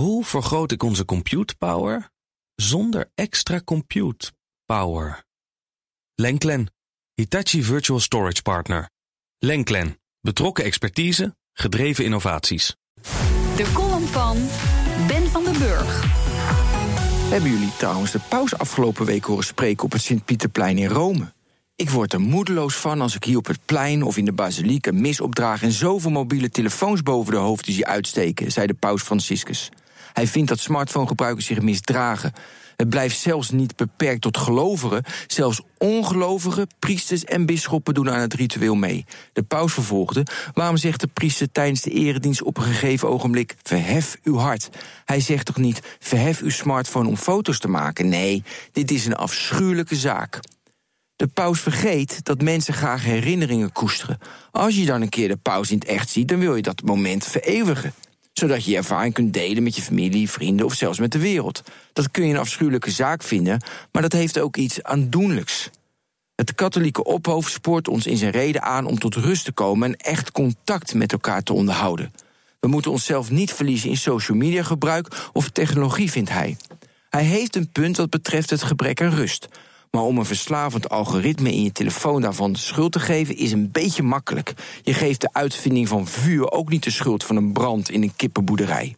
Hoe vergroot ik onze compute power zonder extra compute power? Lenklen, Hitachi Virtual Storage Partner. Lenklen, betrokken expertise, gedreven innovaties. De column van Ben van den Burg. Hebben jullie trouwens de paus afgelopen week horen spreken op het Sint-Pieterplein in Rome? Ik word er moedeloos van als ik hier op het plein of in de basiliek een mis opdraag en zoveel mobiele telefoons boven de hoofden zie uitsteken, zei de paus Franciscus. Hij vindt dat smartphonegebruikers zich misdragen. Het blijft zelfs niet beperkt tot gelovigen. Zelfs ongelovigen, priesters en bisschoppen doen aan het ritueel mee. De paus vervolgde: Waarom zegt de priester tijdens de eredienst op een gegeven ogenblik: Verhef uw hart? Hij zegt toch niet: Verhef uw smartphone om foto's te maken? Nee, dit is een afschuwelijke zaak. De paus vergeet dat mensen graag herinneringen koesteren. Als je dan een keer de paus in het echt ziet, dan wil je dat moment vereeuwigen zodat je ervaring kunt delen met je familie, vrienden of zelfs met de wereld. Dat kun je een afschuwelijke zaak vinden, maar dat heeft ook iets aandoenlijks. Het katholieke ophoofd spoort ons in zijn reden aan om tot rust te komen en echt contact met elkaar te onderhouden. We moeten onszelf niet verliezen in social media gebruik of technologie, vindt hij. Hij heeft een punt wat betreft het gebrek aan rust. Maar om een verslavend algoritme in je telefoon daarvan de schuld te geven, is een beetje makkelijk. Je geeft de uitvinding van vuur ook niet de schuld van een brand in een kippenboerderij.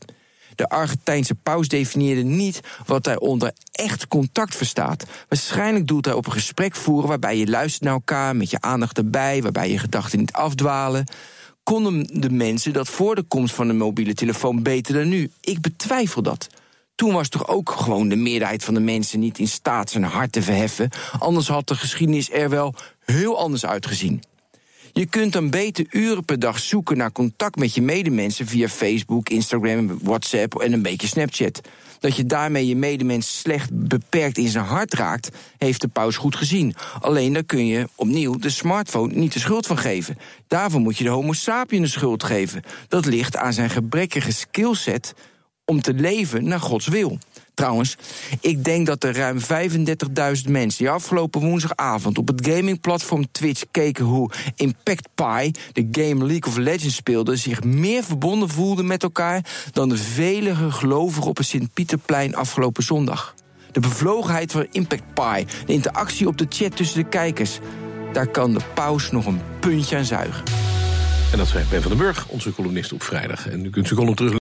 De Argentijnse paus definieerde niet wat hij onder echt contact verstaat. Waarschijnlijk doelt hij op een gesprek voeren waarbij je luistert naar elkaar met je aandacht erbij, waarbij je gedachten niet afdwalen. Konden de mensen dat voor de komst van de mobiele telefoon beter dan nu? Ik betwijfel dat. Toen was toch ook gewoon de meerderheid van de mensen niet in staat zijn hart te verheffen. Anders had de geschiedenis er wel heel anders uitgezien. Je kunt dan beter uren per dag zoeken naar contact met je medemensen via Facebook, Instagram, WhatsApp en een beetje Snapchat. Dat je daarmee je medemens slecht beperkt in zijn hart raakt, heeft de paus goed gezien. Alleen daar kun je opnieuw de smartphone niet de schuld van geven. Daarvoor moet je de Homo sapien de schuld geven. Dat ligt aan zijn gebrekkige skillset om te leven naar Gods wil. Trouwens, ik denk dat er ruim 35.000 mensen die afgelopen woensdagavond op het gamingplatform Twitch keken hoe Impact Pie, de game League of Legends speelde, zich meer verbonden voelden met elkaar dan de vele gelovigen op het Sint-Pieterplein afgelopen zondag. De bevlogenheid van Impact Pie, de interactie op de chat tussen de kijkers, daar kan de paus nog een puntje aan zuigen. En dat zei Ben van den Burg, onze columnist op vrijdag. En u kunt zijn column terug